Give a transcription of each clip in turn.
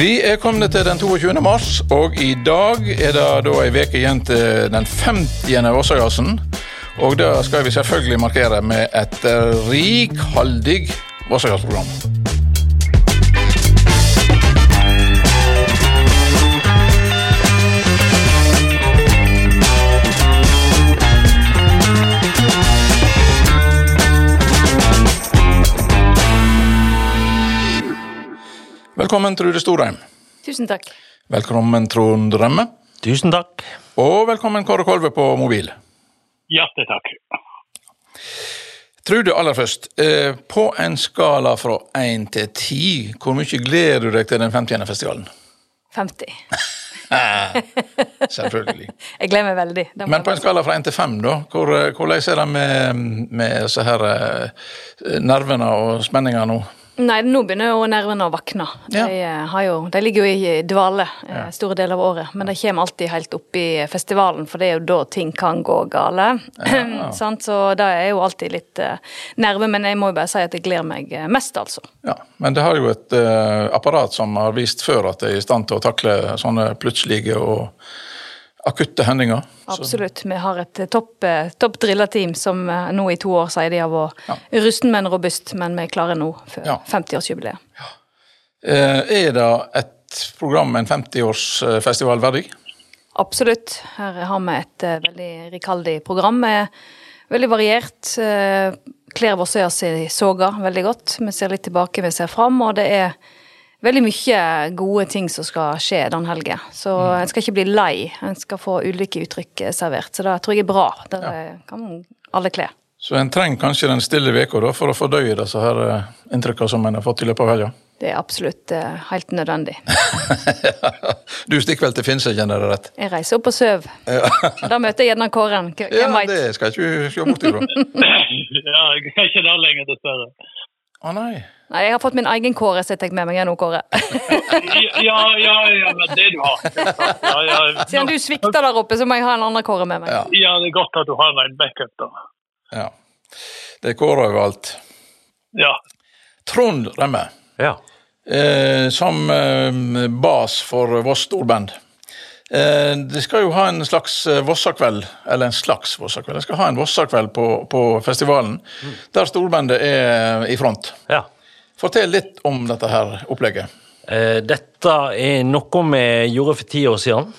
Vi er kommet til den 22. mars, og i dag er det da ei uke igjen til den 50. Vossajazzen. Og det skal vi selvfølgelig markere med et rikholdig Vossajazz-program. Velkommen, Trude Storheim. Tusen takk. Velkommen, Trond Rømme. Tusen takk. Og velkommen, Kåre Kolve på mobil. Hjertelig takk. Trude, aller først. Eh, på en skala fra én til ti, hvor mye gleder du deg til den 50. festivalen? 50. Selvfølgelig. Jeg gleder meg veldig. Men på en skala fra én til fem, da? Hvor, eh, hvordan er det med, med så her eh, nervene og spenninga nå? Nei, nå begynner jo nervene å vakne. De, Ja. eh, jo, de ligger jo i dvale ja. store deler av året, men de kommer alltid helt opp i festivalen, for det er jo da ting kan gå gale. Ja, Så det er jo alltid litt uh, nerve, men jeg må jo bare si at jeg gleder meg eh, mest, altså. Ja, Men det har jo et eh, apparat som har vist før at det er i stand til å takle sånne plutselige og akutte hendinger. Absolutt. Vi har et eh, topp, eh, topp drilla-team som eh, nå i to år sier de har vært rusten, men robust, men vi klarer nå for Ja. 50-årsjubileet. Ja. er det et program en 50-årsfestival verdig? Absolutt. Her har vi et veldig rikholdig program. med Veldig variert. Kler Vossøya si soga veldig godt. Vi ser litt tilbake, vi ser fram, og det er veldig mye gode ting som skal skje den helga. Så en skal ikke bli lei. En skal få ulike uttrykk eh, servert. Så det tror jeg er bra. Det ja. kan alle kle. Så en trenger kanskje den stille veka da, for å fordøye disse her eh, inntrykkene som en har fått i løpet av helga? Det er absolutt uh, helt nødvendig. du stikker vel til Finse, kjenner jeg rett? Jeg reiser opp og sover. Da møter jeg gjerne Kåren. Hvem Ja, veit? det skal ikke se bort ifra. Ja, jeg er ikke der lenger, dessverre. Å nei. Nei, jeg har fått min egen Kåre så jeg tar med meg nå, Kåre. Ja, ja, ja, men det du har. Ja, ja, Siden du svikter der oppe, så må jeg ha en annen Kåre med meg. Ja. ja, det er godt at du har en backup, da. Ja. Det er Kåre overalt. Ja. Trond Remme, Ja. eh, som eh, bas for Voss storband. Eh, de skal jo ha en slags eh, Vossakveld, eller en slags Vossakveld. De skal ha en Vossakveld på, på festivalen, der storbandet er i front. ja. Fortell litt om dette her opplegget. Eh, dette er noe vi gjorde for ti år siden.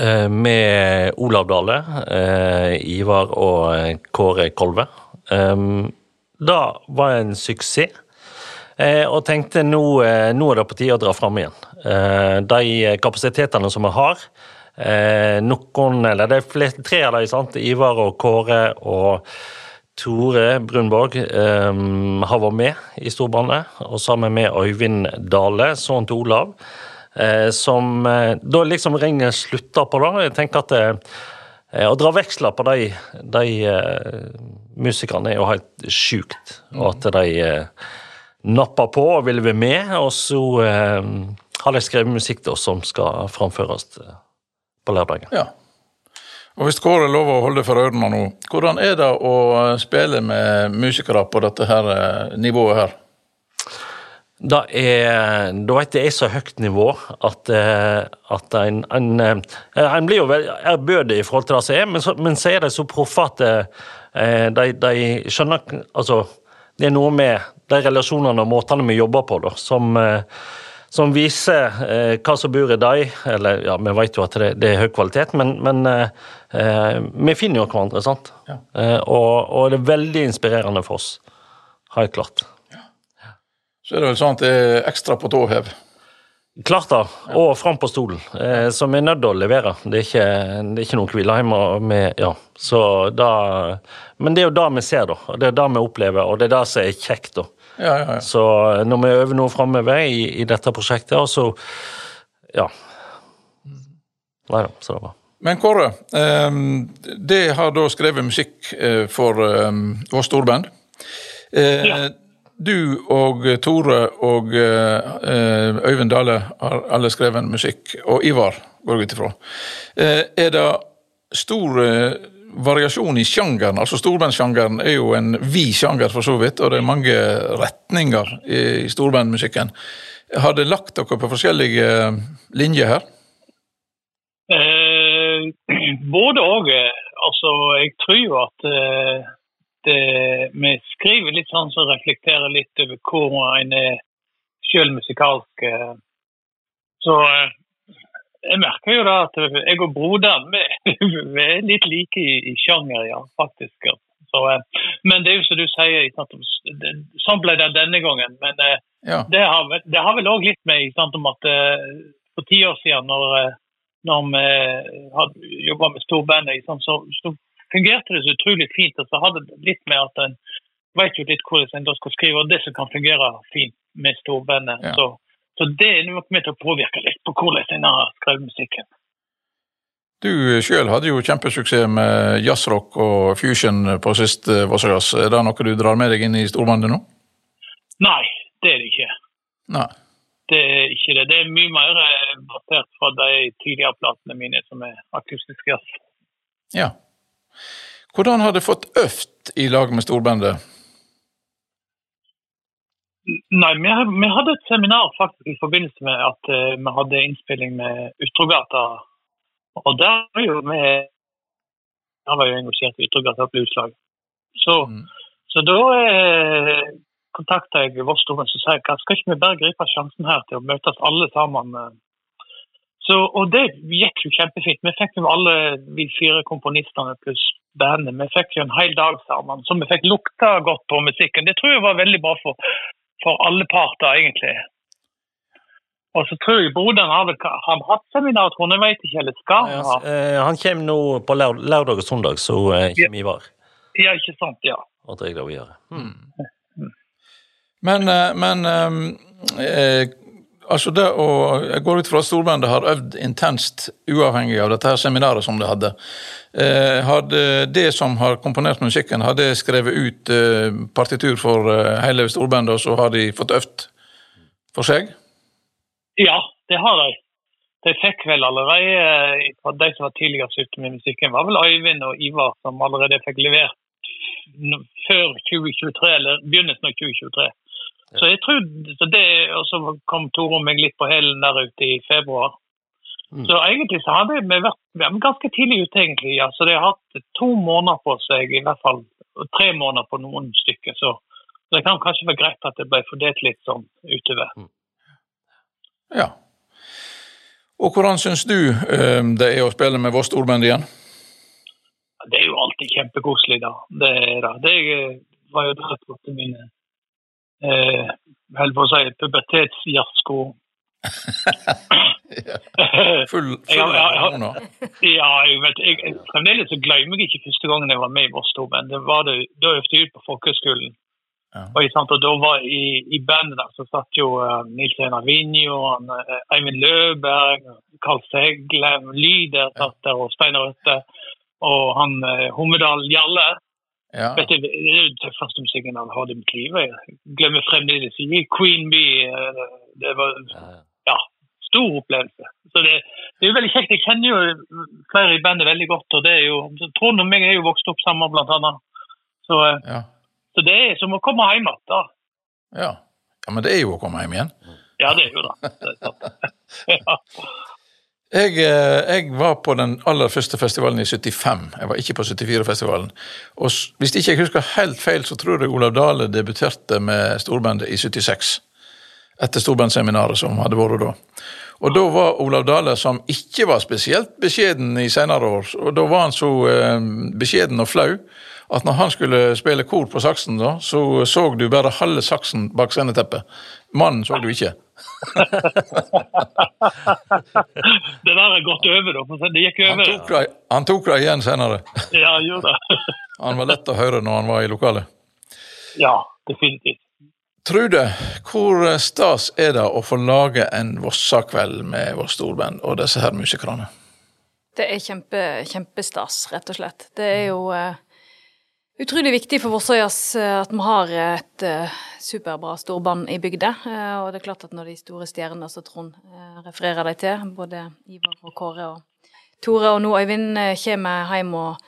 eh, Med Olav Dale, eh, Ivar og Kåre Kolve. Det var en suksess. Og tenkte nå, nå er det på tide å dra fram igjen. De kapasitetene som vi har, noen, eller det er tre av dem. Ivar og Kåre og Tore Brunborg um, har vært med i storbandet, og sammen med Øyvind Dale, sønnen til Olav, eh, som eh, Da liksom ringen slutta på da. Jeg tenker at eh, å dra veksler på de, de eh, musikerne er jo helt sjukt, og at de eh, napper på og vil være med, og så eh, har de skrevet musikk da, som skal framføres eh, på lørdagen. Ja. Og hvis Kåre lover å holde for ørene nå, hvordan er det å spille med musikere på dette her eh, nivået her? Det er, da vet jeg, så høyt nivå at, eh, at en, en, eh, en blir jo ærbødig i forhold til det som er, men så, men så er de så proffe at eh, de, de skjønner Altså, det er noe med de relasjonene og måtene vi jobber på, da, som, eh, som viser eh, hva som bor i dem. Eller, ja, vi vet jo at det, det er høy kvalitet, men, men eh, eh, vi finner jo hverandre, sant? Ja. Eh, og, og det er veldig inspirerende for oss. Helt klart. Så er det vel sånn at det er ekstra på tå hev. Klart da, og fram på stolen, eh, vi er nødt til å levere. Det er ikke, det er ikke noen hvile hjemme. med ja. Så da, Men det er jo det vi ser, da. Det er det vi opplever, og det er det som er kjekt. da. Ja, ja, ja. Så når vi øver noe framover i, i dette prosjektet, så Ja. Nei da, så det var Men Kåre, eh, det har da skrevet musikk eh, for eh, vårt storband. Eh, Ja. Du og Tore og eh, Øyvind Dale har alle skrevet musikk, og Ivar går jeg ut ifra. Eh, er det stor eh, variasjon i sjangeren? Altså Storbandsjangeren er jo en vid sjanger, for så vidt, og det er mange retninger i, storbandmusikken. Har det lagt dere på forskjellige eh, linjer her? Eh, både òg. Altså, jeg tror jo at eh, det, vi skriver litt sånn som reflekterer litt over hvor en er sjøl musikalsk. eh. Så jeg merker jo da at jeg og broderen vi, er litt like i, i sjanger, ja, faktisk. ja. Så, eh, men det er jo som du sier, sånn ble det denne gangen. Men eh, Ja. det har, vel- det har vel òg litt med sant, om at eh, for ti år siden, når, når vi jobba med storbandet, så, så fungerte det så utrolig fint. Og så hadde det litt med at en vet jo litt hvordan en da skal skrive, og det som kan fungere fint med storbandet. Ja. Så, så det er nok med til å påvirke litt på hvordan en har skrevet musikken. Du sjøl hadde jo kjempesuksess med jazzrock og fusion på sist eh, Er det noe du drar med deg inn i storbandet nå? Nei, det er det ikke. Nei. Det er ikke det. Det er mye mer eh, basert fra de tidligere platene mine som er akustisk jazz. Ja. Hvordan har du fått øvd i lag med storbandet? Nei, vi, vi hadde et seminar faktisk i forbindelse med at uh, vi hadde innspilling med Utrogata. Og der var jo vi Der var jo engasjert i Utrogata utslag. Så, Mm. så da eh, kontakta jeg Vossdomen og sa at skal ikke vi bare gripe sjansen her til å møtes alle sammen. Så, og det gikk jo kjempefint. Vi fikk jo alle vi fire komponistene pluss bandet. Vi fikk jo en hel dag sammen, så vi fikk lukta godt på musikken. Det tror jeg var veldig bra for, for alle parter, egentlig. Og så tror jeg broderen har har han hatt seminar, tror jeg, vet ikke, eller skal han ha? Eh, Han kommer nå på lørdag og søndag, så eh, kommer Ivar. Ja, ikke sant, ja. Og er det vi gjør. Hmm. Men, eh, men eh, eh, altså det å Jeg går ut fra at storbandet har øvd intenst uavhengig av dette her seminaret som det hadde. Eh, hadde det som har komponert musikken, har det skrevet ut eh, partitur for eh, hele storbandet, og så har de fått øvd for seg? Ja, det har de. De fikk vel allerede, eh, fra de som var tidligst ute med musikken, var vel Øyvind og Ivar som allerede fikk levert før 2023, eller begynnelsen av 2023. Så jeg trodde, så det, og så kom Tore og meg litt på hælen der ute i februar. Mm. Så egentlig så hadde vi vært er ganske tidlig ute, egentlig. ja. Så de har hatt to måneder på seg, i hvert fall tre måneder på noen stykker. Så det kan kanskje være greit at det ble fordelt litt sånn utover. Ja. Og hvordan syns du eh, det er å spille med Voss storband igjen? Det er jo alltid kjempekoselig, da. Det er det. Det var jo der jeg mine eh, holdt på å si pubertetsjazzsko. Full, Ja, full nå. av hormoner? ja, jeg vet, jeg, fremdeles så glemmer jeg ikke første gangen jeg var med i Voss Storband. Det var det, Da øvde jeg ut på folkehøgskolen. Ja. Og, sant, og da var i, i bandet der så satt jo uh, Nils Einar Vinjo, han, eh, Eivind Løberg, Karl Seglem, Lyder satt der, og Steinar Øtte. Og han uh, Hommedal Jalle. Ja. Vet du, det er jo den tøffeste musikken han har i mitt liv. Jeg glemmer fremdeles ikke Queen Bee. eh, Det var Ja, stor opplevelse. Så det, det er jo veldig kjekt. Jeg kjenner jo flere i bandet veldig godt. og det er jo, Trond og meg er jo vokst opp sammen, blant annet. Så, eh, Ja. så det er som å komme hjem igjen. ja. Ja, men det er jo å komme hjem igjen. Ja, det er jo det. det er ja. Jeg, eh, jeg var på den aller første festivalen i 75. Jeg var ikke på 74-festivalen. Og hvis ikke jeg husker helt feil, så tror jeg Olav Dale debuterte med storbandet i 76. Etter storbandseminaret som hadde vært da. Og da var Olav Dale, som ikke var spesielt beskjeden i senere år, og da var han så eh, beskjeden og flau at når han skulle spille kor på saksen, da, så så du bare halve saksen bak sceneteppet. Mannen så du ikke. Det der er gått over, da. Det gikk Han over. tok det, han tok det igjen senere. Ja, gjorde det. Han var lett å høre når han var i lokalet. Ja, definitivt. Trude, hvor stas er det å få lage en Vossa-kveld med vår storband og disse her musikerne? Det er kjempe, kjempestas, rett og slett. Det er jo eh, utrolig viktig for Vossøyas eh, at vi har et eh, superbra storband i bygda. Eh, og det er klart at når de store stjernene som Trond refererer deg til, både Ivar og Kåre og Tore og nå Øyvind, kommer hjem og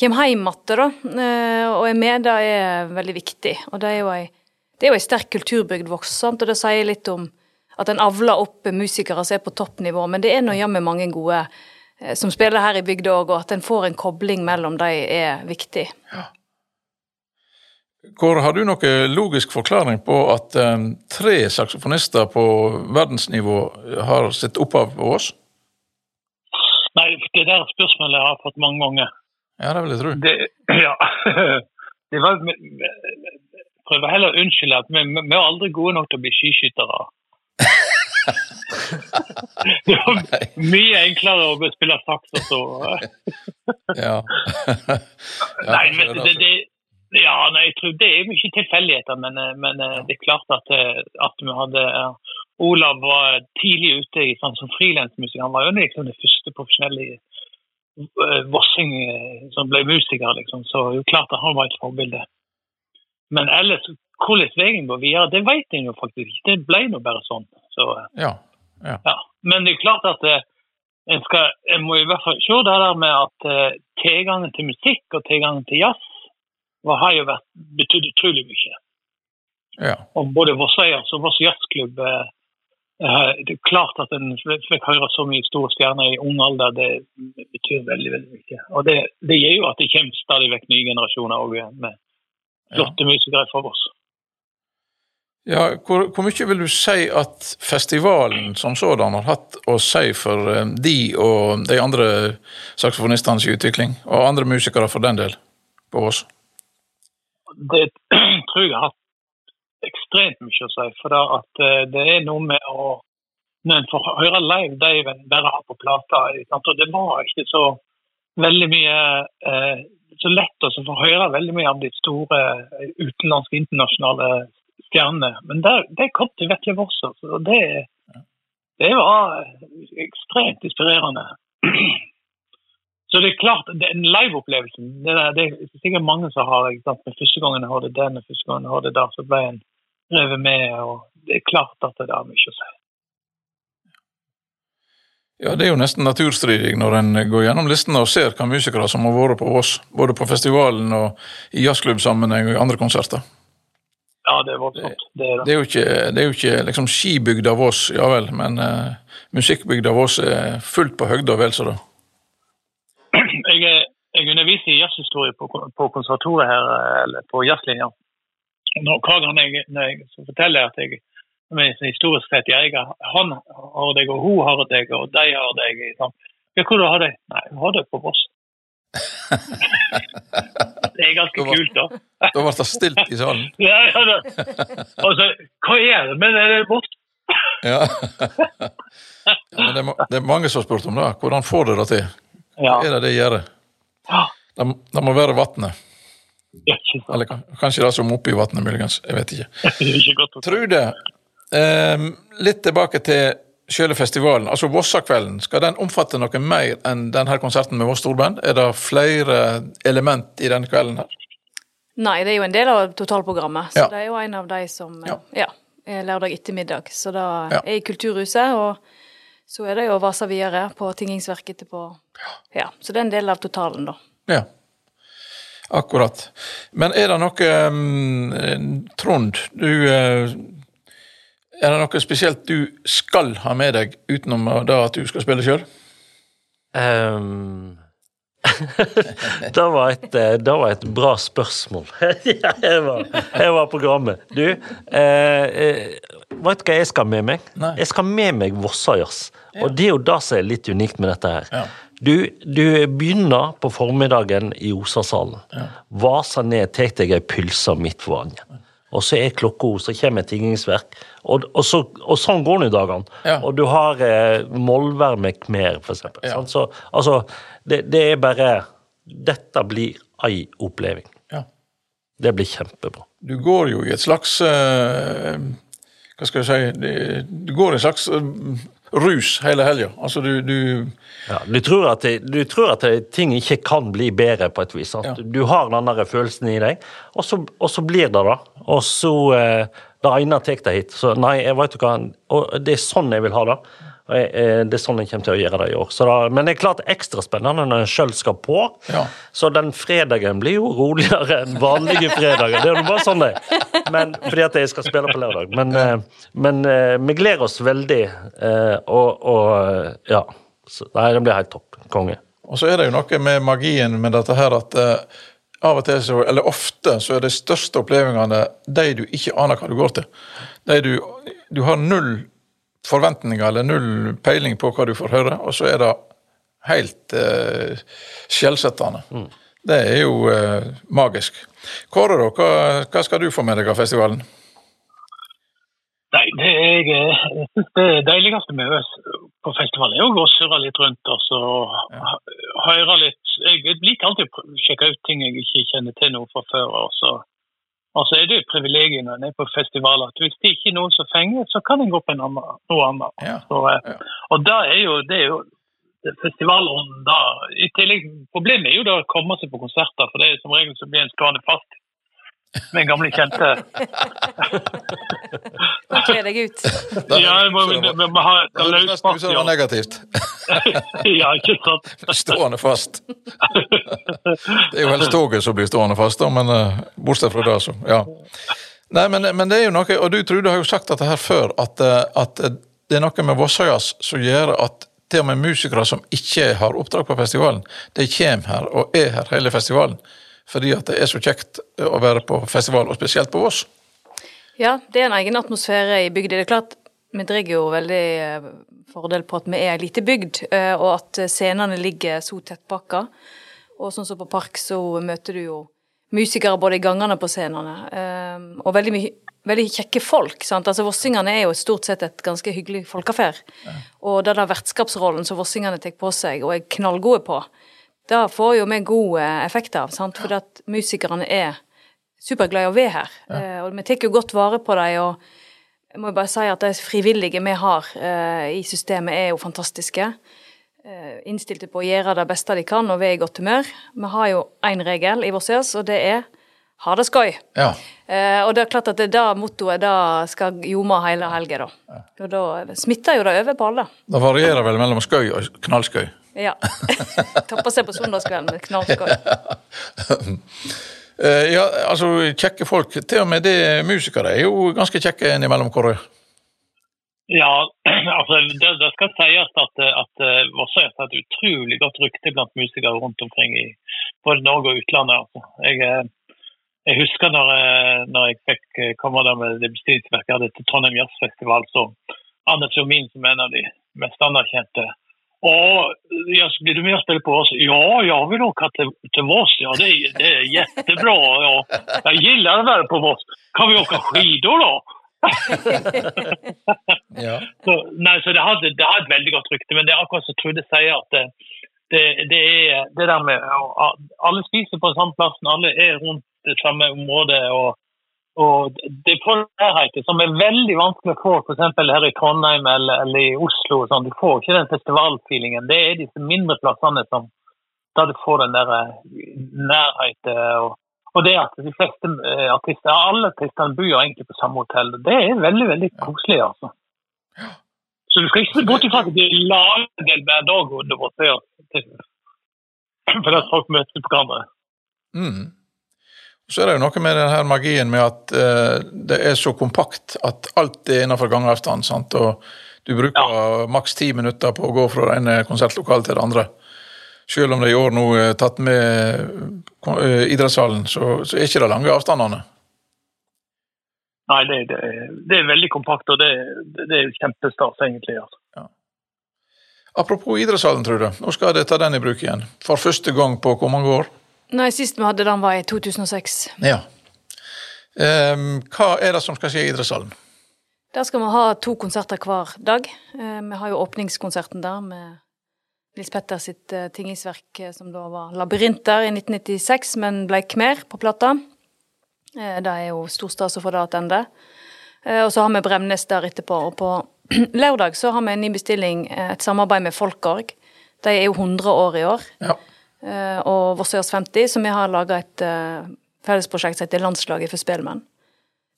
kommer hjem igjen, og er med, det er veldig viktig. Og det er jo ei, det er jo ei sterk kulturbygd Voss, og det sier litt om at en avler opp musikere som er på toppnivå, men det er nå jammen mange gode som spiller her i bygda òg, og at en får en kobling mellom de er viktig. Kåre, har du noen logisk forklaring på at um, tre saksofonister på verdensnivå har sitt opphav på Ås? Nei, det der spørsmålet jeg har jeg fått mange ganger. Ja, det vil jeg tro. Det, ja. det var, prøver heller å unnskylde at vi, vi er aldri gode nok til å bli skiskyttere. det var mye enklere å spille saks og så. ja. ja. Nei, men det, det, ja, nei, jeg tror det er mye tilfeldigheter, men, men, det er klart at, at vi hadde Olav var tidlig ute i sånn som frilansmusiker. Han var jo liksom den første profesjonelle vossing som ble musiker, liksom. Så jo klart at han var et forbilde. Men ellers, hvordan veien går videre, det vet en jo faktisk ikke. Det ble nå bare sånn. Så, ja, ja. ja. Men det er klart at eh, en, skal, en må i hvert fall se det der med at uh, tilgangen til musikk og tilgangen til jazz har jo vært betydd utrolig mye. Ja. Og både Vossøyas og Voss jazzklubb Det er klart at en fikk høre så mye store stjerner i ung alder, det betyr veldig veldig mye. Og det, det gjør jo at det kommer stadig vekk nye generasjoner òg, med flotte musikere fra Voss. Ja, hvor, hvor, mye vil du si at festivalen som sådan har hatt å si for uh, de og de andre saksofonistenes utvikling, og andre musikere for den del, på Ås? Det tror jeg har hatt ekstremt mye å si. For det, at uh, det er noe med å Når en får høre live det en bare har på plata Og det var ikke så veldig mye eh, så lett å få høre veldig mye av de store utenlandske, internasjonale stjernene. Men det, det kom til Vetle Voss, og det, det var ekstremt inspirerende. Så det er klart, den liveopplevelsen det, det, er sikkert mange som har ikke sant, Men Første gangen jeg hørte den og første gangen jeg hørte der, så ble en revet med. og Det er klart at det har mye å si. Ja, Det er jo nesten naturstridig når en går gjennom listene og ser hva musikere som har vært på Voss, både på festivalen og i jazzklubbsammenheng og i andre konserter. Ja, det er voldsomt. Det er, det. Det er jo ikke, det er jo ikke liksom skibygda Voss, ja vel, men uh, musikkbygda Voss er fullt på høgda vel så det. Jeg, jeg underviser i jazzhistorie på, på konservatoriet her, eller på jazzlinja. Hver gang jeg, når jeg forteller at jeg med historisk sett jeg han har deg, og hun har deg, og de har deg. Sånn. Ja, hvor har de? Nei, hun har det på Voss. Det er ganske var, kult, da. da ble det stilt i salen? ja, ja, da. Altså, hva er det med det bort? ja. ja det, er, det, er, mange som har spurt om det. Hvordan får dere det til? Hva er det det gjør? Det, det må være vannet. Eller kanskje det som oppi vannet, muligens. Jeg vet ikke. Trude, eh, litt tilbake til selve festivalen. Altså Vossakvelden, skal den omfatte noe mer enn denne konserten med Voss Storband? Er det flere element i denne kvelden her? Nei, det er jo en del av totalprogrammet. Så Ja. det er jo en av de som Ja. ja, er lørdag ettermiddag. Så da Ja. er i Kulturhuset, og så er det jo Vasa videre på Tingingsverket etterpå. Ja, så det er en del av totalen, da. Ja. Akkurat. Men er det noe um, Trond, du uh, Er det noe spesielt du skal ha med deg utenom det at du skal spille sjøl? Um, det, var et, eh, det var et bra spørsmål. ja, jeg var, jeg var programmet. Du, eh, eh, vet du hva jeg skal med meg? Nei. Jeg skal med meg Vossajazz. Og det er jo det som er litt unikt med dette her. Ja. Du, du begynner på formiddagen i Osasalen. Vaser ned, tar deg ei pølse midt for vannet. Og så er klokka så kommer et tingingsverk. Og, og, så, og sånn går nå dagene. Ja. Og du har eh, Molvær med Khmer, eksempel. Ja. Så, altså, det, det er bare Dette blir ei oppleving. Ja. Det blir kjempebra. Du går jo i et slags uh, Hva skal jeg si Du går i en slags uh, rus hele helga. Altså, du, du Ja, du, tror at du tror at ting ikke kan bli bedre, på et vis. Ja. Du har den der følelsen i deg, og så, og så blir det det. Og så eh, Det ene tar deg hit. Så nei, jeg vet ikke hva Og det er sånn jeg vil ha det. Eh, det er sånn jeg kommer til å gjøre det i år. Så da, men det er klart ekstra spennende når en sjøl skal på. Ja. Så den fredagen blir jo roligere enn vanlige fredager. Det er jo bare sånn det men, fordi at jeg skal spille på lørdag. Men, eh, men eh, vi gleder oss veldig, og, og ja. Så, nei, det blir helt topp. Konge. Og så er det jo noe med magien med dette her at av og til, så, eller ofte, så er de største opplevelsene de du ikke aner hva du går til. De du, du har null forventninger eller null peiling på hva du får høre, og så er det helt eh, skjellsettende. Mm. Det er jo eh, magisk. Kåre, da, hva, hva, skal du få med deg av festivalen? Nei, det jeg, jeg synes det deiligste med oss på festival er å surre litt rundt og så ja. høre litt. Jeg liker alltid å sjekke ut ting jeg ikke kjenner til noe fra før. og så Altså er det et privilegium når en er på festival at hvis det ikke er noen som fenger, så kan en gå på annen, noe annet. Ja. Så, eh. Og da er jo, det er jo festivalånden da i tillegg, Problemet er jo da å komme seg på konserter, for det er som regel så blir en stående fast med gamle kjente. Kle deg ut. Ja, jeg må, vi, vi må ha løspass. Det var negativt. ja, ikke sant. Stående fast. Det er jo helst toget som blir stående fast, da, men uh, bortsett fra det, så. Ja. Nei, men, men, det er jo noe, og du Trude har jo sagt dette her før, at, eh, at det er noe med Vossøyas som gjør at til og med musikere som ikke har oppdrag på festivalen, de kommer her og er her hele festivalen fordi at det er så kjekt å være på festival, og spesielt på Voss. Ja, det er en egen atmosfære i bygda. Det er klart, vi drar jo veldig eh, fordel på at vi er ei lita bygd, eh, og at scenene ligger så tettpakka. Og sånn som på Park, så møter du jo musikere både i gangene på scenene, eh, og veldig mye veldig kjekke folk. sant? Altså Vossingene er jo stort sett et ganske hyggelig folkeaffær. Ja. Og den der vertskapsrollen som vossingene tar på seg og er knallgode på, det får jo vi god effekt av, sant? fordi at musikerne er superglade i å være her. Ja. Uh, og vi tar jo godt vare på dem. og jeg må jo bare si at De frivillige vi har uh, i systemet, er jo fantastiske. Uh, innstilte på å gjøre det beste de kan og være i godt humør. Vi har jo én regel i Vossias, og det er ha det skøy. Ja. og det er klart at det, det mottoet da skal ljome hele helga, da. Og da smitter jo det over på alle. Det varierer vel mellom skøy og knallskøy? Ja. Topper seg på søndagskvelden med knallskøy. Eh, ja, altså kjekke folk. Til og med det musikere er jo ganske kjekke innimellom, Kåre? Ja, altså det, det skal sies at, at eh, Vossa har et utrolig godt rykte blant musikere rundt omkring i både Norge og utlandet. Altså. Jeg, eh, jeg, husker når, når, jeg fikk komme der med det bestillingsverket jeg hadde til Trondheim Jazzfestival, så Anders Jomin som en av de mest anerkjente ja, blir du med och spela på oss? Ja, jag vill åka till, till Voss. Ja, det, är, det är jättebra. Ja. Jag gillar att vara på Voss. Kan vi åka skidor då? ja. så, nei, så det hadde, det hadde, et veldig godt rykte. Men det er akkurat som Trude sier, at det, det, det, er det der med Alle spiser på samme plass, alle er rundt det samme området. og og det er nærheten som er veldig vanskelig å få f.eks. her i Trondheim eller, eller i Oslo. Sånn. Du får ikke den festivalfeelingen. Det er disse mindre plassene som da du får den der eh, nærheten. Og, og, det at de fleste eh, artister, alle artistene bor egentlig på samme hotell. Det er veldig veldig koselig. altså. Så du skal ikke se bort ifra at det er lagdel hver dag under vårt fordi folk møter på hverandre. Mm. Så er det jo noe med denne magien med at eh, det er så kompakt at alt er innenfor gangavstand. sant? Og du bruker ja. maks ti minutter på å gå fra det ene konsertlokalet til det andre. Selv om det i år nå er tatt med uh, idrettssalen, så, så, er ikke det lange avstandene. Nei, det, det, det er veldig kompakt, og det, det er kjempestas, egentlig. Altså. Ja. Apropos idrettssalen, tror du. Nå skal de ta den i bruk igjen. For første gang på hvor mange år? Nei, sist vi hadde den var i 2006. Ja. Um, hva er det som skal skje i idrettshallen? Der skal vi ha to konserter hver dag. Uh, vi har jo åpningskonserten der med Nils Petter sitt uh, tingingsverk uh, som da var 'Labyrinter' i 1996, men ble Khmer på plata. det er jo stor stas å få det tilbake. og så har vi Bremnes der etterpå. Og på lørdag så har vi en ny bestilling, et samarbeid med Folkorg. De er jo 100 år i år. Ja. Eh, og Vossøyas 50, som vi har laga et uh, fellesprosjekt som heter Landslaget for spelmenn.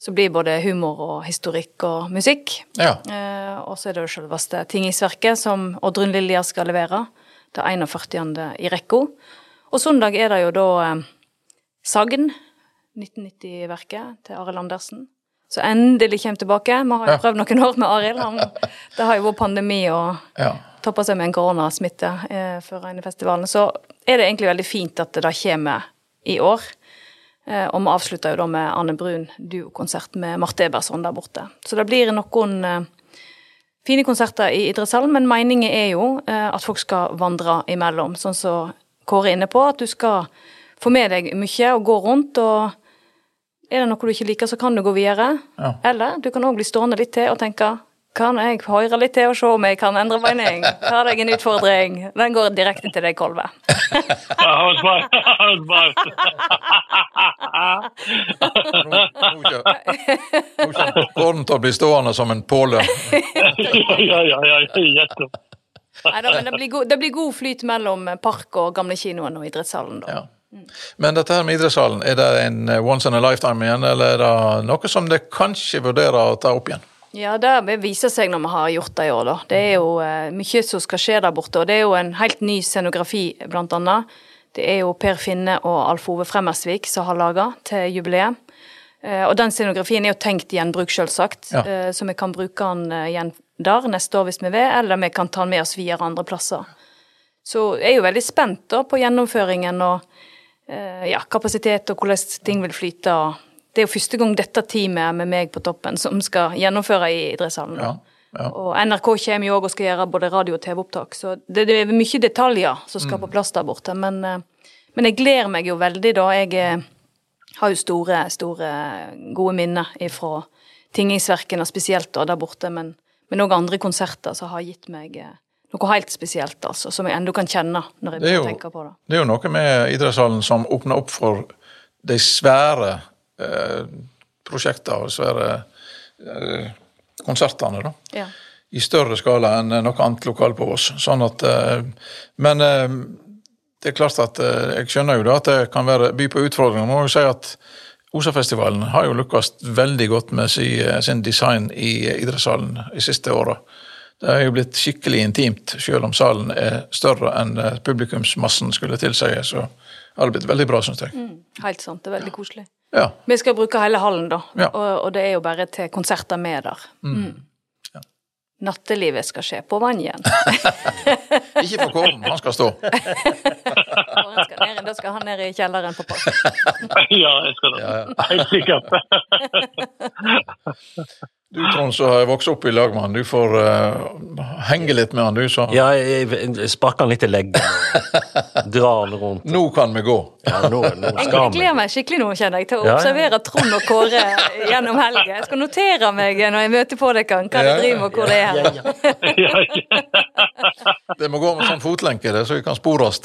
Så blir både humor og historikk og musikk. Ja. Uh, og så er det jo selveste Sverket som Oddrun Lilja skal levere. Det 41. i rekka. Og søndag er det jo da sagn. 1990-verket til Arild Andersen. Så endelig kommer tilbake. Vi har jo prøvd noen år med Arild. Det har jo vært pandemi og Ja. Toppa seg med en koronasmitte eh, før Reinefestivalen. Så er det egentlig veldig fint at det da kommer i år. Eh, og vi avslutter jo da med Anne Brun duokonsert med Marte Eberson der borte. Så det blir noen eh, fine konserter i idrettshallen, men meningen er jo eh, at folk skal vandre imellom. Sånn som Kåre er inne på, at du skal få med deg mye og gå rundt. og er det noe du ikke liker, så kan du gå videre. Ja. Eller du kan òg bli stående litt til og tenke kan jeg høre litt til og se om jeg kan endre mening? Har deg en utfordring? Den går direkte til deg, Kolve. Kommer til å bli stående som en pålønn. Ja, ja, ja. Men det blir, god, det blir god flyt mellom park og gamle kinoen og idrettshallen, da. Ja. Men dette her med idrettshallen, er det en eh, once in a lifetime igjen, eller er det noe som det kanskje vurderer å ta opp igjen? Ja, det viser seg når vi har gjort det i år, da. Det er jo eh, mye som skal skje der borte, og det er jo en helt ny scenografi, blant annet. Det er jo Per Finne og Alf Ove Fremmersvik som har laga til jubileet. Eh, og den scenografien er jo tenkt gjenbruk, selvsagt, Ja. eh, så vi kan bruke den igjen der neste år hvis vi vil, eller vi kan ta den med oss videre andre plasser. Så jeg er jo veldig spent da på gjennomføringen og ja, kapasitet og hvordan ting vil flyte. og Det er jo første gang dette teamet er med meg på toppen som skal gjennomføre i idrettshallen. Ja. ja. Og NRK kommer jo òg og skal gjøre både radio- og TV-opptak, så det, det er mye detaljer som skal på plass der borte. Men, eh, men jeg gleder meg jo veldig, da. Jeg eh, har jo store, store gode minner fra Tingingsverkene spesielt da, der borte, men men òg andre konserter som har gitt meg eh, noe helt spesielt, altså, som jeg ennå kan kjenne når jeg jo- tenker på det. Det er jo noe med idrettshallen som åpner opp for de svære eh, prosjekter og svære eh, konsertene, da. Ja. I større skala enn noe annet lokal på Voss. Sånn at eh, Men eh, det er klart at eh, jeg skjønner jo da at det kan være by på utfordringer. Man må jo si at Osafestivalen har jo lykkes veldig godt med si, eh, sin design i idrettshallen de siste åra. Det er jo blitt skikkelig intimt, selv om salen er større enn eh, publikumsmassen skulle tilsi. Så har det blitt veldig bra, syns jeg. Helt sant. Det er veldig koselig. Ja. Vi skal bruke hele hallen, da. Ja. Og, og det er jo bare til konserter med der. Mm. Nattelivet skal skje på Vangen. Ikke på Kålen, han skal stå. Skal ned, da skal han ned i kjelleren på park. Ja, jeg skal det. Helt sikkert. Du Trond, så har jeg vokst opp i lag med han, du får uh, henge litt med han, du. Så Ja, jeg, jeg sparker han litt i leggen Dra han rundt. nå kan vi gå. Ja, nå, nå Jeg gleder meg skikkelig nå, kjenner jeg, til å Ja, ja. observere Trond og Kåre gjennom helgen. Jeg skal notere meg når jeg møter på dere, hva Ja, de driver med og hvor det er. Ja, ja. Ja, ja. Det må gå med sånn fotlenke, det, så vi kan spores.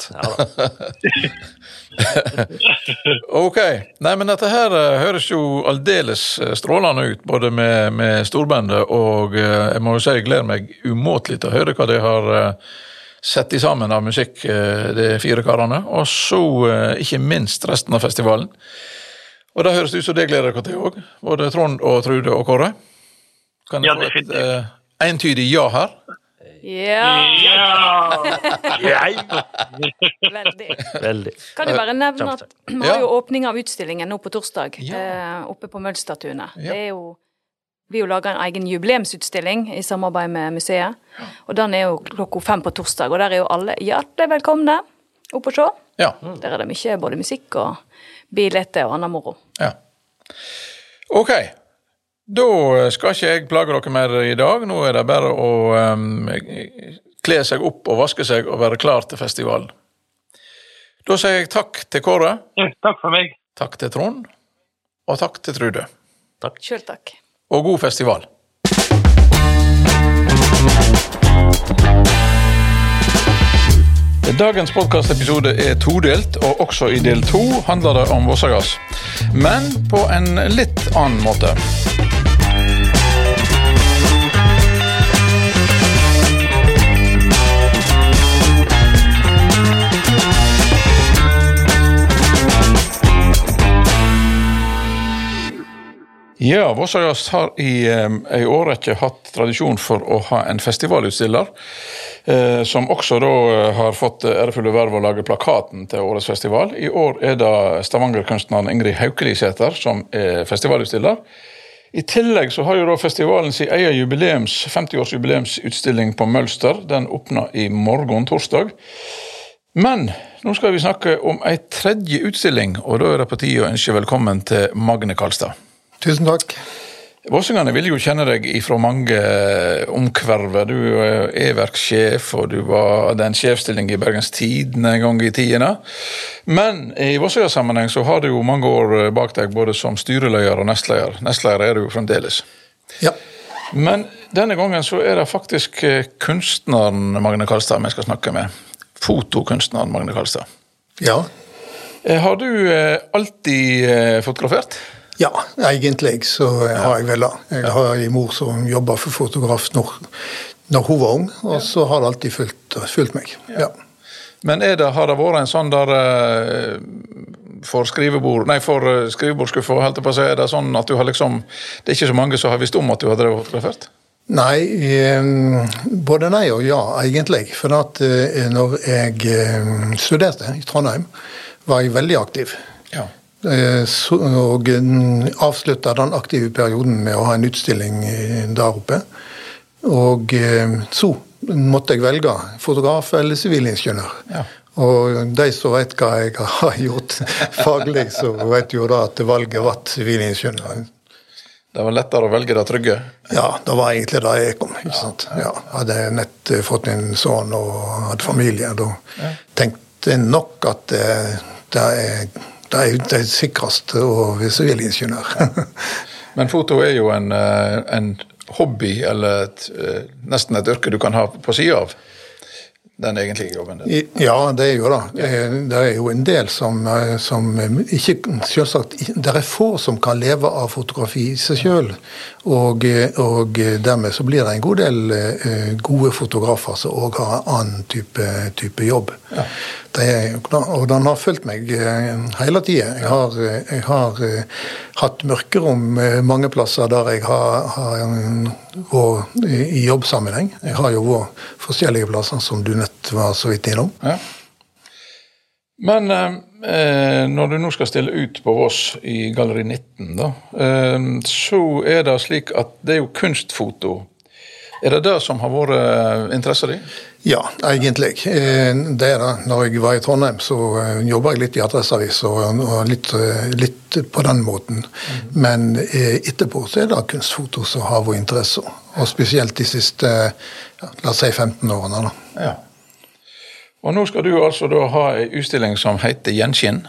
ok. Nei, men dette her eh, høres jo aldeles eh, strålende ut, både med, med storbandet og eh, jeg må jo si jeg gleder meg umåtelig til å høre hva de har sett i sammen av musikk, de fire karene. Og så ikke minst resten av festivalen. Og det høres ut som det gleder dere til òg, både Trond og Trude og Kåre. Kan jeg Ja, få et entydig ja her? Ja, Ja! veldig. Veldig. Kan du bare nevne at vi har jo åpning av utstillingen nå på torsdag, Ja. eh, oppe på Møllstatuene. Ja. Det er jo vi har laga en egen jubileumsutstilling i samarbeid med museet. Og den er jo klokka fem på torsdag, og der er jo alle hjertelig velkomne opp og se. Ja. Der er det mye både musikk og billetter og annen moro. Ja. Ok. Da skal ikke jeg plage dere mer i dag. Nå er det bare å um, kle seg opp og vaske seg og være klar til festivalen. Da sier jeg takk til Kåre, Takk for meg. takk til Trond, og takk til Trude. Sjøl takk. Og god festival. Dagens podkastepisode er todelt, og også i del to handler det om Vossagass. Men på en litt annen måte. Ja, Vossajazz har i ei årrekke hatt tradisjon for å ha en festivalutstiller. Eh, som også da eh, har fått ærefulle verv å lage plakaten til årets festival. I år er det stavangerkunstneren Ingrid Haukelisæter som er festivalutstiller. I tillegg så har jo da festivalen sin egen jubileums, 50-årsjubileumsutstilling på Mølster. Den åpner i morgen, torsdag. Men nå skal vi snakke om ei tredje utstilling, og da er det på tide å ønske velkommen til Magne Kalstad. Tusen takk. Vossingene vil jo kjenne deg ifra mange omkverver. Du er e-verkssjef, og du var hadde en sjefsstilling i Bergens Tidende en gang i tidene. Men i Vossøya-sammenheng så har du jo mange år bak deg både som styreleder og nestleder. Nestleder er du jo fremdeles. Ja. Men denne gangen så er det faktisk kunstneren Magne Kalstad vi skal snakke med. Fotokunstneren Magne Kalstad. Ja. Har du alltid fotografert? Ja, egentlig så har jeg vel det. Jeg har en mor som jobba for fotograf når, når, hun var ung, og så har det alltid fulgt, fulgt meg. Ja. Men det, har det vært en sånn der for skrivebord Nei, for skrivebordskuffa, holdt jeg på å si. Er det sånn at du har liksom Det er ikke så mange som har visst om at du har drevet fotografert? Nei, både nei og ja, egentlig. For at når jeg studerte i Trondheim, var jeg veldig aktiv. Ja. Og avslutta den aktive perioden med å ha en utstilling der oppe. Og så måtte jeg velge fotograf eller sivilingeniør. Ja. Og de som vet hva jeg har gjort faglig, så vet jo da at valget ble sivilingeniør. Det var lettere å velge det trygge? Ja, det var egentlig da jeg kom. ikke sant? Ja, hadde jeg nett fått min sønn og hadde familie, da tenkte jeg nok at det, det er det er jo det sikreste å være sivilingeniør. Men foto er jo en, en hobby, eller et, nesten et yrke du kan ha på sida av den egentlige jobben din? Ja, det er jo det. Det er jo en del som, som ikke Selvsagt, det er få som kan leve av fotografi i seg sjøl. Og, og, dermed så blir det en god del gode fotografer som òg har en annen type, type jobb. Ja. Er, og den har fulgt meg hele tida. Jeg jeg har hatt mørkerom mange plasser der jeg har, har vært i jobbsammenheng. Jeg har jo vært forskjellige plasser, som du nett var så vidt innom. Ja. Men eh, når du nå skal stille ut på Voss i Galleri 19, da, eh, så er det slik at det er jo kunstfoto. Er det det som har vært interessen din? Ja, egentlig. Det er det. Når jeg var i Trondheim, så jobba jeg litt i Adresseavis og litt, litt, på den måten. Mm. Men etterpå så er det kunstfoto som har vår interesse. Og spesielt de siste ja, la oss si 15 årene. da. Ja. Og nå skal du altså da ha ei utstilling som heter Gjenskinn.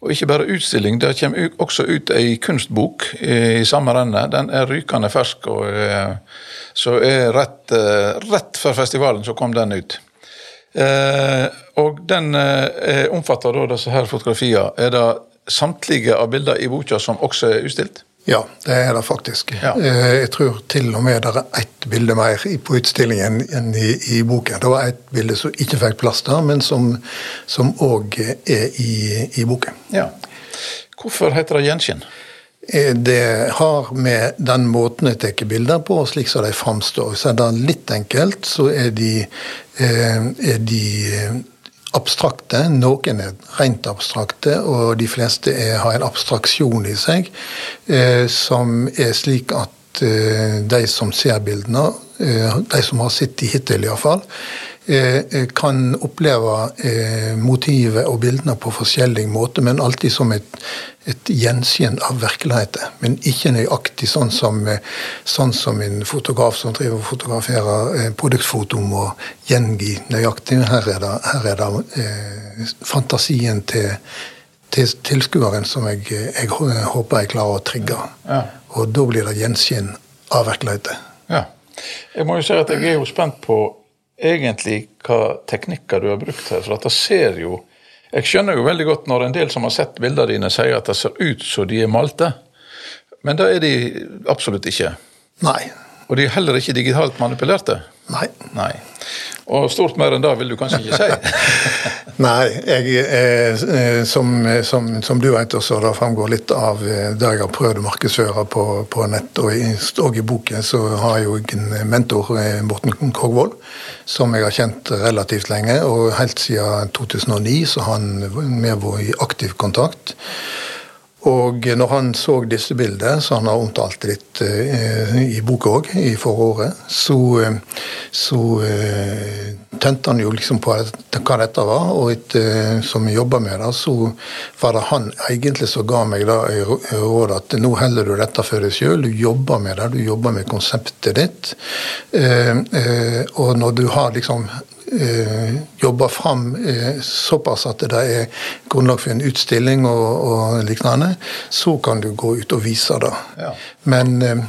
Og ikke bare utstilling, det kommer også ut ei kunstbok i samme renne. Den er rykende fersk, og så er rett, rett før festivalen så kom den ut. Og den omfatter da disse her fotografiene. Er det samtlige av bilder i boka som også er utstilt? Ja, det er det faktisk. Ja. Jeg tror til og med det er ett bilde mer på utstillingen enn i, i boken. Det var ett bilde som ikke fikk plass der, men som òg er i, i boken. Ja. Hvorfor heter det gjenskinn? Det har med den måten jeg tar bilder på, slik som de framstår. Så er det litt enkelt, så er de, er de abstrakte. Noen er rent abstrakte, og de fleste er, har en abstraksjon i seg eh, som er slik at eh, de som ser bildene, eh, de som har sett de hittil iallfall, eh, kan oppleve eh, motivet og bildene på forskjellig måte, men alltid som et, et gjenskinn av virkeligheten. Men ikke nøyaktig sånn som, sånn som en fotograf som driver og fotograferer eh, produktfoto må gjengi nøyaktig. Her er det, her er det eh, fantasien til, til tilskueren som jeg, jeg, håper jeg klarer å trigge. Ja. Og da blir det gjenskinn av virkeligheten. Ja. Jeg må jo si at jeg er jo spent på egentlig hva teknikker du har brukt her. For at det ser jo Jeg skjønner jo veldig godt når en del som har sett bildene dine, sier at det ser ut som de er malte. Men det er de absolutt ikke. Nei. Og de er heller ikke digitalt manipulerte. Nei. Nei. Og stort mer enn det vil du kanskje ikke si? Nei, jeg, eh, som, som, som, du vet også, det framgår litt av eh, det jeg har prøvd å markedsføre på, på nett og i, og i boken, så har jeg jo en mentor, eh, Morten Krogvold, som jeg har kjent relativt lenge. Og helt siden 2009 så har han med vært i aktiv kontakt. Og når han så disse bildene, som han har omtalt litt eh, i boka òg, i foråret, så, eh, så eh, tente han jo liksom på hva dette var. Og etter som vi jobba med det, så var det han egentlig som ga meg da rådet at nå heller du dette for deg sjøl. Du jobber med det, du jobber med konseptet ditt. Og når du har liksom jobber fram eh, såpass at det er grunnlag for en utstilling og, og lignende, så kan du gå ut og vise det. Ja. Men eh,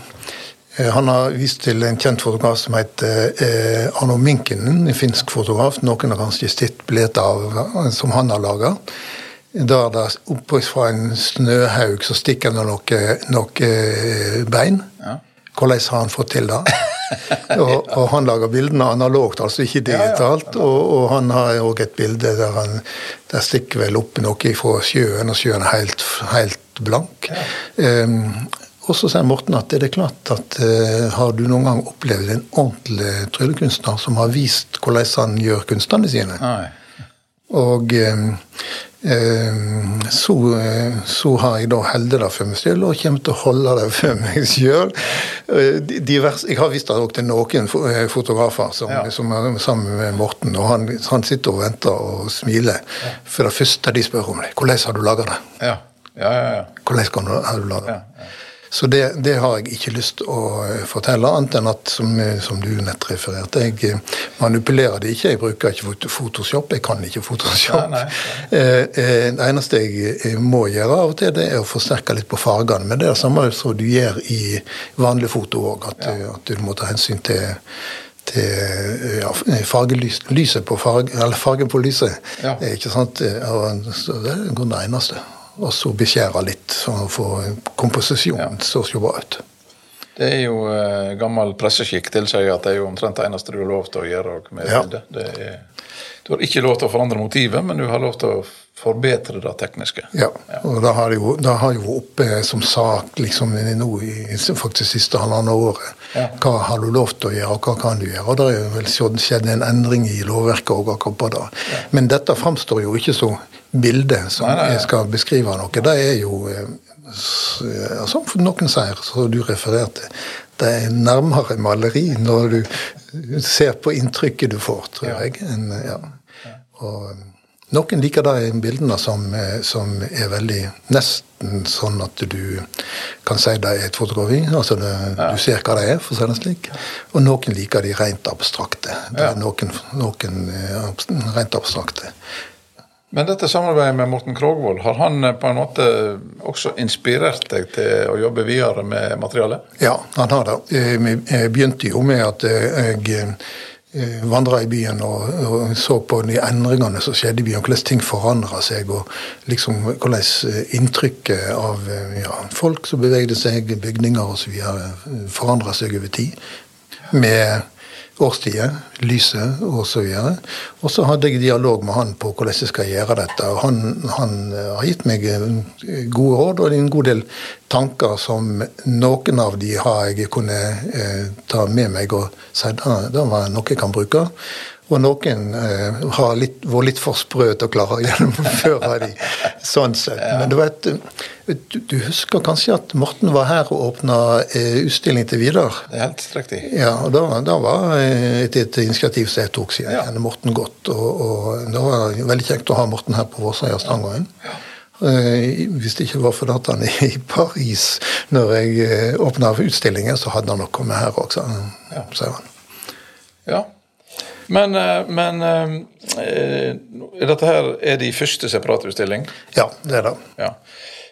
han har vist til en kjent fotograf som heter eh, Arno Minkinen, en finsk fotograf. Noen har kanskje sett bilder av som han har laga. Der det oppe fra en snøhaug så stikker det noen noe bein. Ja. Hvordan har han fått til det? og, og, han lager bildene analogt, altså ikke digitalt. Og, og han har òg et bilde der han der stikker vel opp noe fra sjøen, og sjøen er helt, helt blank. Um, og så sier Morten at det er klart at uh, har du noen gang opplevd en ordentlig tryllekunstner som har vist hvordan han gjør kunstene sine? Nei. Og um, um, så, så, har jeg da holdt det for meg selv og kommer til å holde det for meg sjøl. Jeg har vist det òg til noen fotografer som, ja. som, er sammen med Morten, og han, han, sitter og venter og smiler. Ja. For det første de spør om det, hvordan har du laga det? Ja. Ja, ja, ja. Hvordan har du laga det? Så det, det, har jeg ikke lyst til å eh, fortelle, annet enn at, som, eh, som du nett refererte, jeg eh, manipulerer det ikke. Jeg bruker ikke Photoshop, jeg kan ikke Photoshop. Nei, nei, nei. Det eneste jeg må gjøre av og til, det er å forsterke litt på fargene. Men det er det samme som du gjør i vanlig foto òg, at, ja. at, du må ta hensyn til til ja, fargelyset på farge, eller fargen på lyset. Ja. Ikke sant? Så det er det eneste og så beskjære litt, sånn for komposisjonen ja. til å bra ut. Det er jo eh, gammel presseskikk tilsier at det er jo omtrent det eneste du har lov til å gjøre med ja. bildet. Du har ikke lov til å forandre motivet, men du har lov til å forbedre det tekniske. Ja, ja. og det har jo, det har jo oppe som sak liksom nå i faktisk siste halvannet året. Ja. Hva har du lov til å gjøre, og hva kan du gjøre? Og Det er jo vel skjedd en endring i lovverket òg akkurat på det. Ja. Men dette framstår jo ikke så bilde som nei, nei, jeg skal beskrive noe. Det er jo, eh, som noen sier, som du refererte, er nærmere maleri når du ser på inntrykket du får, tror jeg. En, ja. Og, noen liker de bildene som, eh, som, er veldig nesten sånn at du kan si det er et fotografi. altså det. Du ser hva det er, for å si det slik. Og noen liker de rent abstrakte. Det er noen, noen eh, rent abstrakte. Men dette samarbeidet med Morten Krogvold, har han eh, på en måte også inspirert deg til å jobbe videre med materialet? Ja, han har det. Jeg begynte jo med at jeg Eh, vandra i byen og, så på de endringene som skjedde i byen, hvordan ting forandra seg, og liksom hvordan eh, inntrykket av eh, ja, folk som bevegde seg, bygninger osv. forandra seg over tid. Med årstider, lyset osv. Og så hadde jeg dialog med han på hvordan jeg skal gjøre dette. og Han, han har gitt meg gode råd og en god del tanker som noen av de har jeg kunne eh, ta med meg og si at det var noe jeg kan bruke. Og noen eh, har litt, vært litt for sprø til å klare å gjennomføre de sånn sett. Men du vet, du, du, husker kanskje at Morten var her og åpna eh, utstilling til Vidar? Det er helt riktig. Ja, og da, da var et, et, initiativ som jeg tok, siden jeg kjenner Morten godt. Og, og det var veldig kjekt å ha Morten her på Vårsøya Stangereien. Ja. Eh, hvis det ikke var for at han er i Paris når jeg eh, åpna utstillingen, så hadde han nok kommet her også, ja. sier han. Ja, men, eh, men er dette her er de første separatutstilling? Ja, det er det. Ja.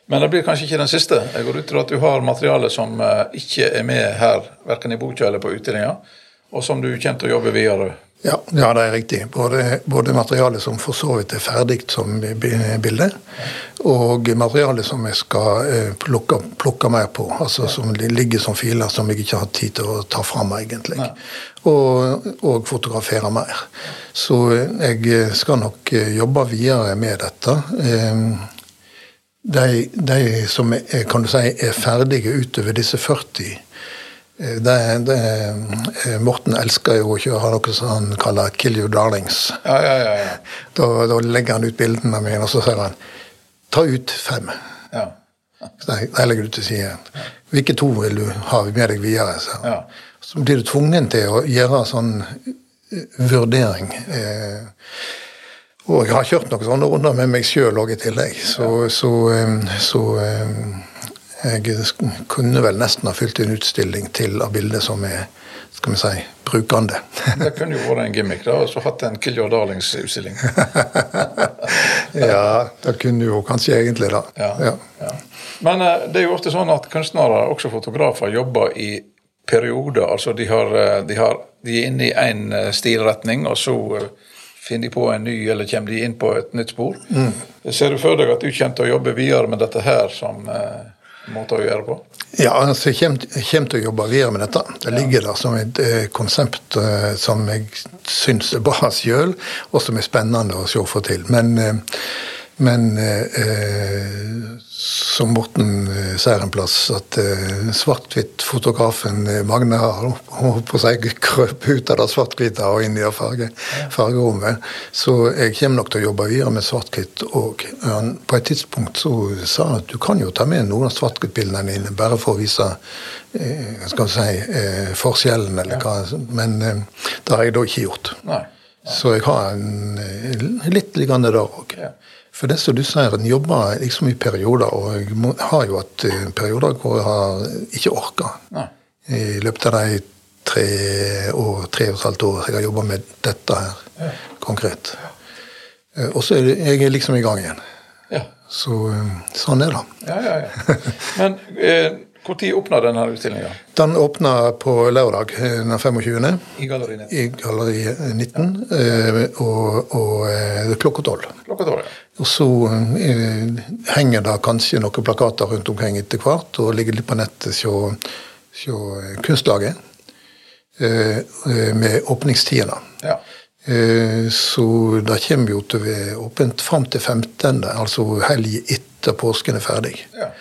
Men det blir kanskje ikke den siste? Jeg går ut til at du har materiale som ikke er med her, verken i boka eller på utstillinga, og som du kommer til å jobbe videre Ja, ja, det er riktig. Både, både materialet som for så vidt er ferdig som bilde, og materialet som jeg skal eh, plukke, plukke, mer på. Altså som ligger som filer som jeg ikke har tid til å ta fram, egentlig. Og, og, fotografere mer. Så jeg skal nok jobbe videre med dette. De, de som er, kan du si, er ferdige utover disse 40 Eh, det, det, eh, Morten elsker jo ikke å ha noe som han kaller 'kill you darlings'. Ja, ja, ja. Da, da, legger han ut bildene mine, og så sier han 'ta ut fem'. Ja. Så jeg legger du til side. Hvilke to vil du ha med deg videre? Så, ja. så blir du tvungen til å gjøre sånn eh, vurdering. og jeg har kjørt noen sånne runder med meg sjøl òg i tillegg. Så, så, så jeg kunne vel nesten ha fylt en utstilling til av bilder som er skal vi si, brukende. det kunne jo vært en gimmick, da, og så hatt en Kill Your Darlings-utstilling. ja, det kunne jo kanskje egentlig da. Ja, ja. ja. Men uh, det er jo ofte sånn at kunstnere, også fotografer, jobber i perioder. Altså de, har, eh, de, har, de er inne i én eh, stilretning, og så finner de på en ny, eller kommer de inn på et nytt spor. Mm. Ser du for deg at du kommer til å jobbe videre med dette her som uh, måte å gjøre det på? Ja, altså, jeg kommer, til å jobbe videre med dette. Det ligger der som et eh, konsept eh, som jeg syns er bra sjøl, og som er spennende å se få til. Men, eh, men eh, som Morten eh, sier en plass, at eh, svart-hvitt-fotografen eh, Magne har på seg krøp ut av det svart-hvite og inn i det farge, fargerommet. Så jeg kommer nok til å jobbe videre med svart-hvitt òg. På et tidspunkt så sa han at du kan jo ta med noen av svart-hvitt-bildene dine bare for å vise eh, skal si, eh, forskjellen, eller hva. Men det har jeg da ikke gjort. Nei. Så jeg har en, litt liggende der òg. Ja. For det som du sier, en jobber liksom i perioder, og jeg har jo hatt eh, perioder hvor jeg har ikke orka. I løpet av de tre, og, tre og et halvt år jeg har jobba med dette her ja. konkret. Eh, og så er jeg liksom i gang igjen. Ja. Så eh, sånn er det. Ja, ja, ja. Men eh, når åpna denne utstillinga? Den åpna på lørdag den 25. I Galleri 19. I galleri 19 ja. og, og klokka tolv. Klokka 12, ja. Og så eh, henger det kanskje noen plakater rundt omkring etter hvert, og ligger litt på nettet hos eh, Kunstlaget eh, eh, med åpningstidene. Ja. Eh, så det kommer jo til å være åpent fram til 15., altså helg etter påsken er ferdig. Ja.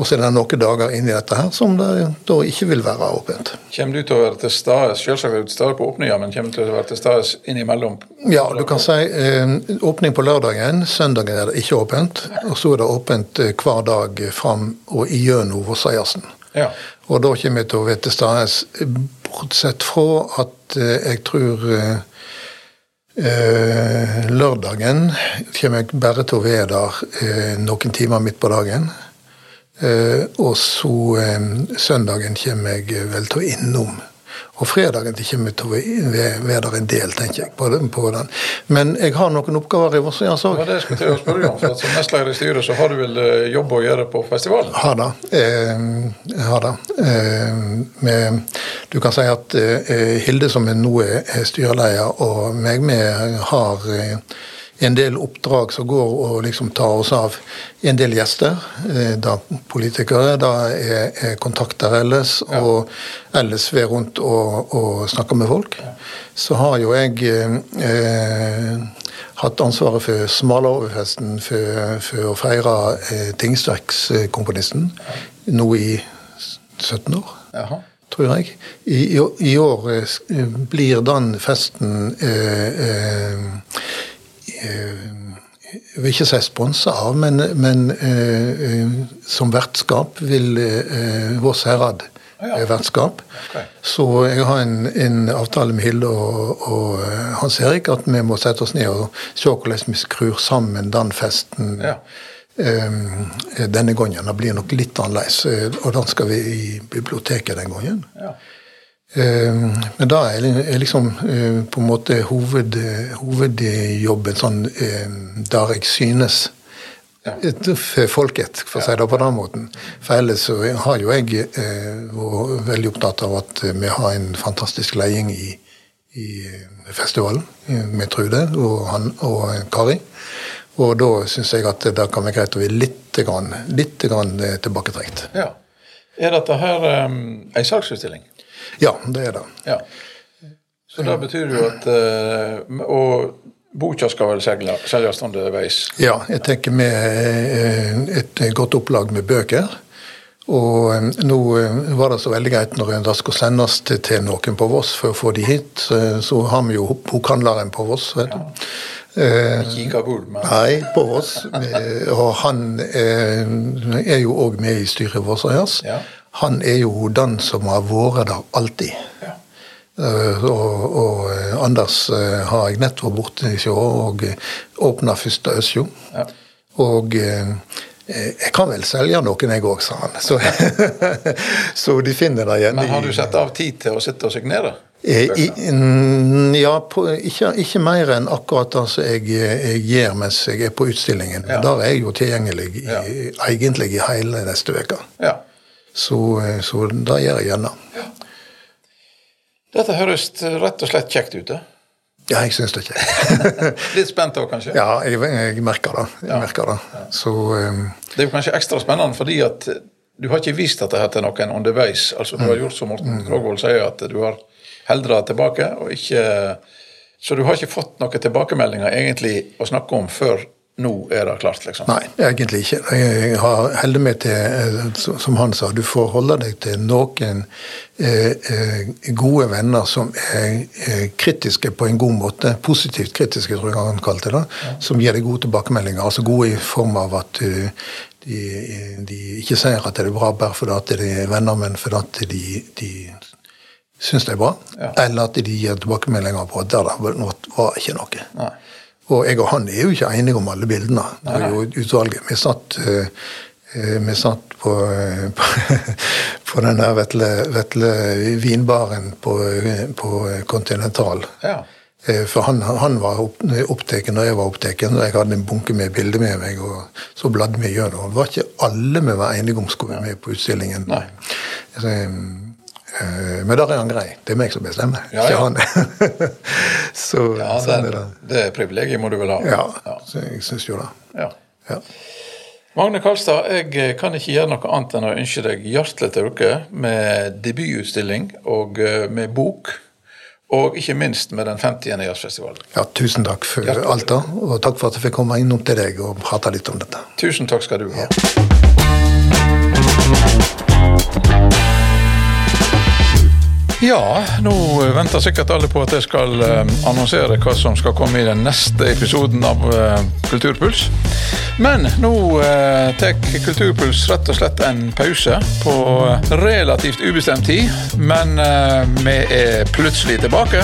Og så er det noen dager inn i dette her som det da ikke vil være åpent. Kommer du til å være til stede selvsagt er du til stede på åpninga, men kommer du til å være til stede innimellom? Ja, du kan si eh, åpning på lørdagen. Søndagen er det ikke åpent. Og så er det åpent eh, hver dag fram og igjennom Vosseiersen. Ja. Og da kommer jeg til å være til stede, bortsett fra at eh, jeg tror eh, eh, lørdagen kommer jeg bare til å være der eh, noen timer midt på dagen. Eh, og så eh, søndagen kommer jeg vel til å innom. Og fredagen kommer jeg til å være der en del, tenker jeg. på. På den. Men jeg har noen oppgaver i Vossøyans òg. Ja, det skulle jeg spørre om. for Som nestleder i styret så har du vel eh, jobb å gjøre på festivalen? Har det. Eh, det. Eh, med, du kan si at eh, Hilde, som nå er styreleder, og meg med har en del oppdrag som går og liksom tar oss av en del gjester. Eh, da politikere, da er, er kontakter ellers, og ellers ved rundt og, og, snakke med folk. Så har jo jeg eh, hatt ansvaret for Smalahove-festen for, for, å feire eh, Tingsterkskomponisten nå i 17 år. Jaha tror jeg. I, i, i år eh, blir den festen eh, Eh, jeg vil ikke si sponsa av, men, men eh, eh, som vertskap vil eh, Voss herad ah, ja. vertskap. Okay. Så jeg har en, en avtale med Hilde og, og, Hans Erik at vi må sette oss ned og se hvordan vi skrur sammen den festen. Ja. denne gangen. Det blir nok litt annerledes. Og den skal vi i biblioteket den gangen. Ja. Ehm, men da er liksom eh, på en måte hoved, hovedjobben sånn ehm, der jeg synes for folket, for å si det på den måten. For ellers så har jo jeg eh, vært veldig opptatt av at vi har en fantastisk leding i, i festivalen med Trude og, han, og Kari. Og da syns jeg at det kan være greit å bli litt, grann, litt grann tilbaketrukket. Ja. Er dette her um, ei salgsutstilling? Ja, det er det. Ja. Så det betyr jo at uh, Og boka skal vel selges underveis? Ja, jeg tenker med et godt opplag med bøker. Og um, nå var det så veldig greit når det skulle sendes til noen på Voss for å få de hit, så har vi jo bokhandleren på Voss. vet du. Ja. Eh, men... Nei, på Voss. Og han er, er jo òg med i styret Voss og Ja. Han er jo den som har vært der alltid. Ja. Uh, og, og, Anders uh, har jeg nettopp borte i og åpna første Øsjo. Ja. Og uh, jeg kan vel selge noen, jeg òg, sa han. Så, så, de finner det igjen. Men har du satt av tid til å sitte og signere? Eh, I, ja, på, ikke, ikke, mer enn akkurat det som jeg, jeg, gjør mens jeg er på utstillingen. Ja. Der er jeg jo tilgjengelig i, egentlig i hele neste uke. Ja. Så, så det gjør jeg gjerne. Ja. Dette høres rett og slett kjekt ut? Ja, jeg syns det er kjekt. Litt spent òg, kanskje? Ja, jeg, jeg, merker det. Jeg merker det. Så, um, det er jo kanskje ekstra spennende fordi at du har ikke vist dette her til noen underveis. Altså, Du har mm. gjort som Morten Krogvold sier, at du har heldra tilbake. og ikke, Så du har ikke fått noen tilbakemeldinger egentlig å snakke om før nå er det klart, liksom? Nei, egentlig ikke. Jeg har holder meg til, eh, som han sa, du får holde deg til noen eh, eh, gode venner som er kritiske på en god måte. Positivt kritiske, tror jeg han kalte det. Som gir deg gode tilbakemeldinger. Altså gode i form av at de, de, ikke sier at det er bra bare fordi de er venner, men fordi de, de syns det er bra, ja. eller at de gir tilbakemeldinger på at det var ikke noe. Nei. Og jeg og han er jo ikke enige om alle bildene. Det er jo utvalget. Vi satt, uh, vi satt på, uh, på, på den der vetle, vetle vinbaren på, på Continental. Ja. For han, han var opptatt og jeg var opptatt, og jeg hadde en bunke med bilder med meg. og Så bladde vi gjennom. Det var ikke alle vi var enige om skulle være med på utstillingen. Nei. Eh, men der er han grei. Det er meg som bestemmer, ja, ikke han. så, ja, sånn er det. Det privilegiet må du vel ha. Ja, ja. jeg syns jo det. Ja. ja. Magne Karlstad, jeg eh, kan ikke gjøre noe annet enn å ønske deg hjertelig til lykke med debututstilling og eh, med bok. Og ikke minst med den 50. jazzfestivalen. Ja, tusen takk for hjertelig. alt, da, og takk for at jeg fikk komme innom til deg og prate litt om dette. Tusen takk skal du ha. Ja, nå venter sikkert alle på at jeg skal eh, annonsere hva som skal komme i den neste episoden av eh, Kulturpuls. Men nå eh, tar Kulturpuls rett og slett en pause på relativt ubestemt tid. Men vi er plutselig tilbake.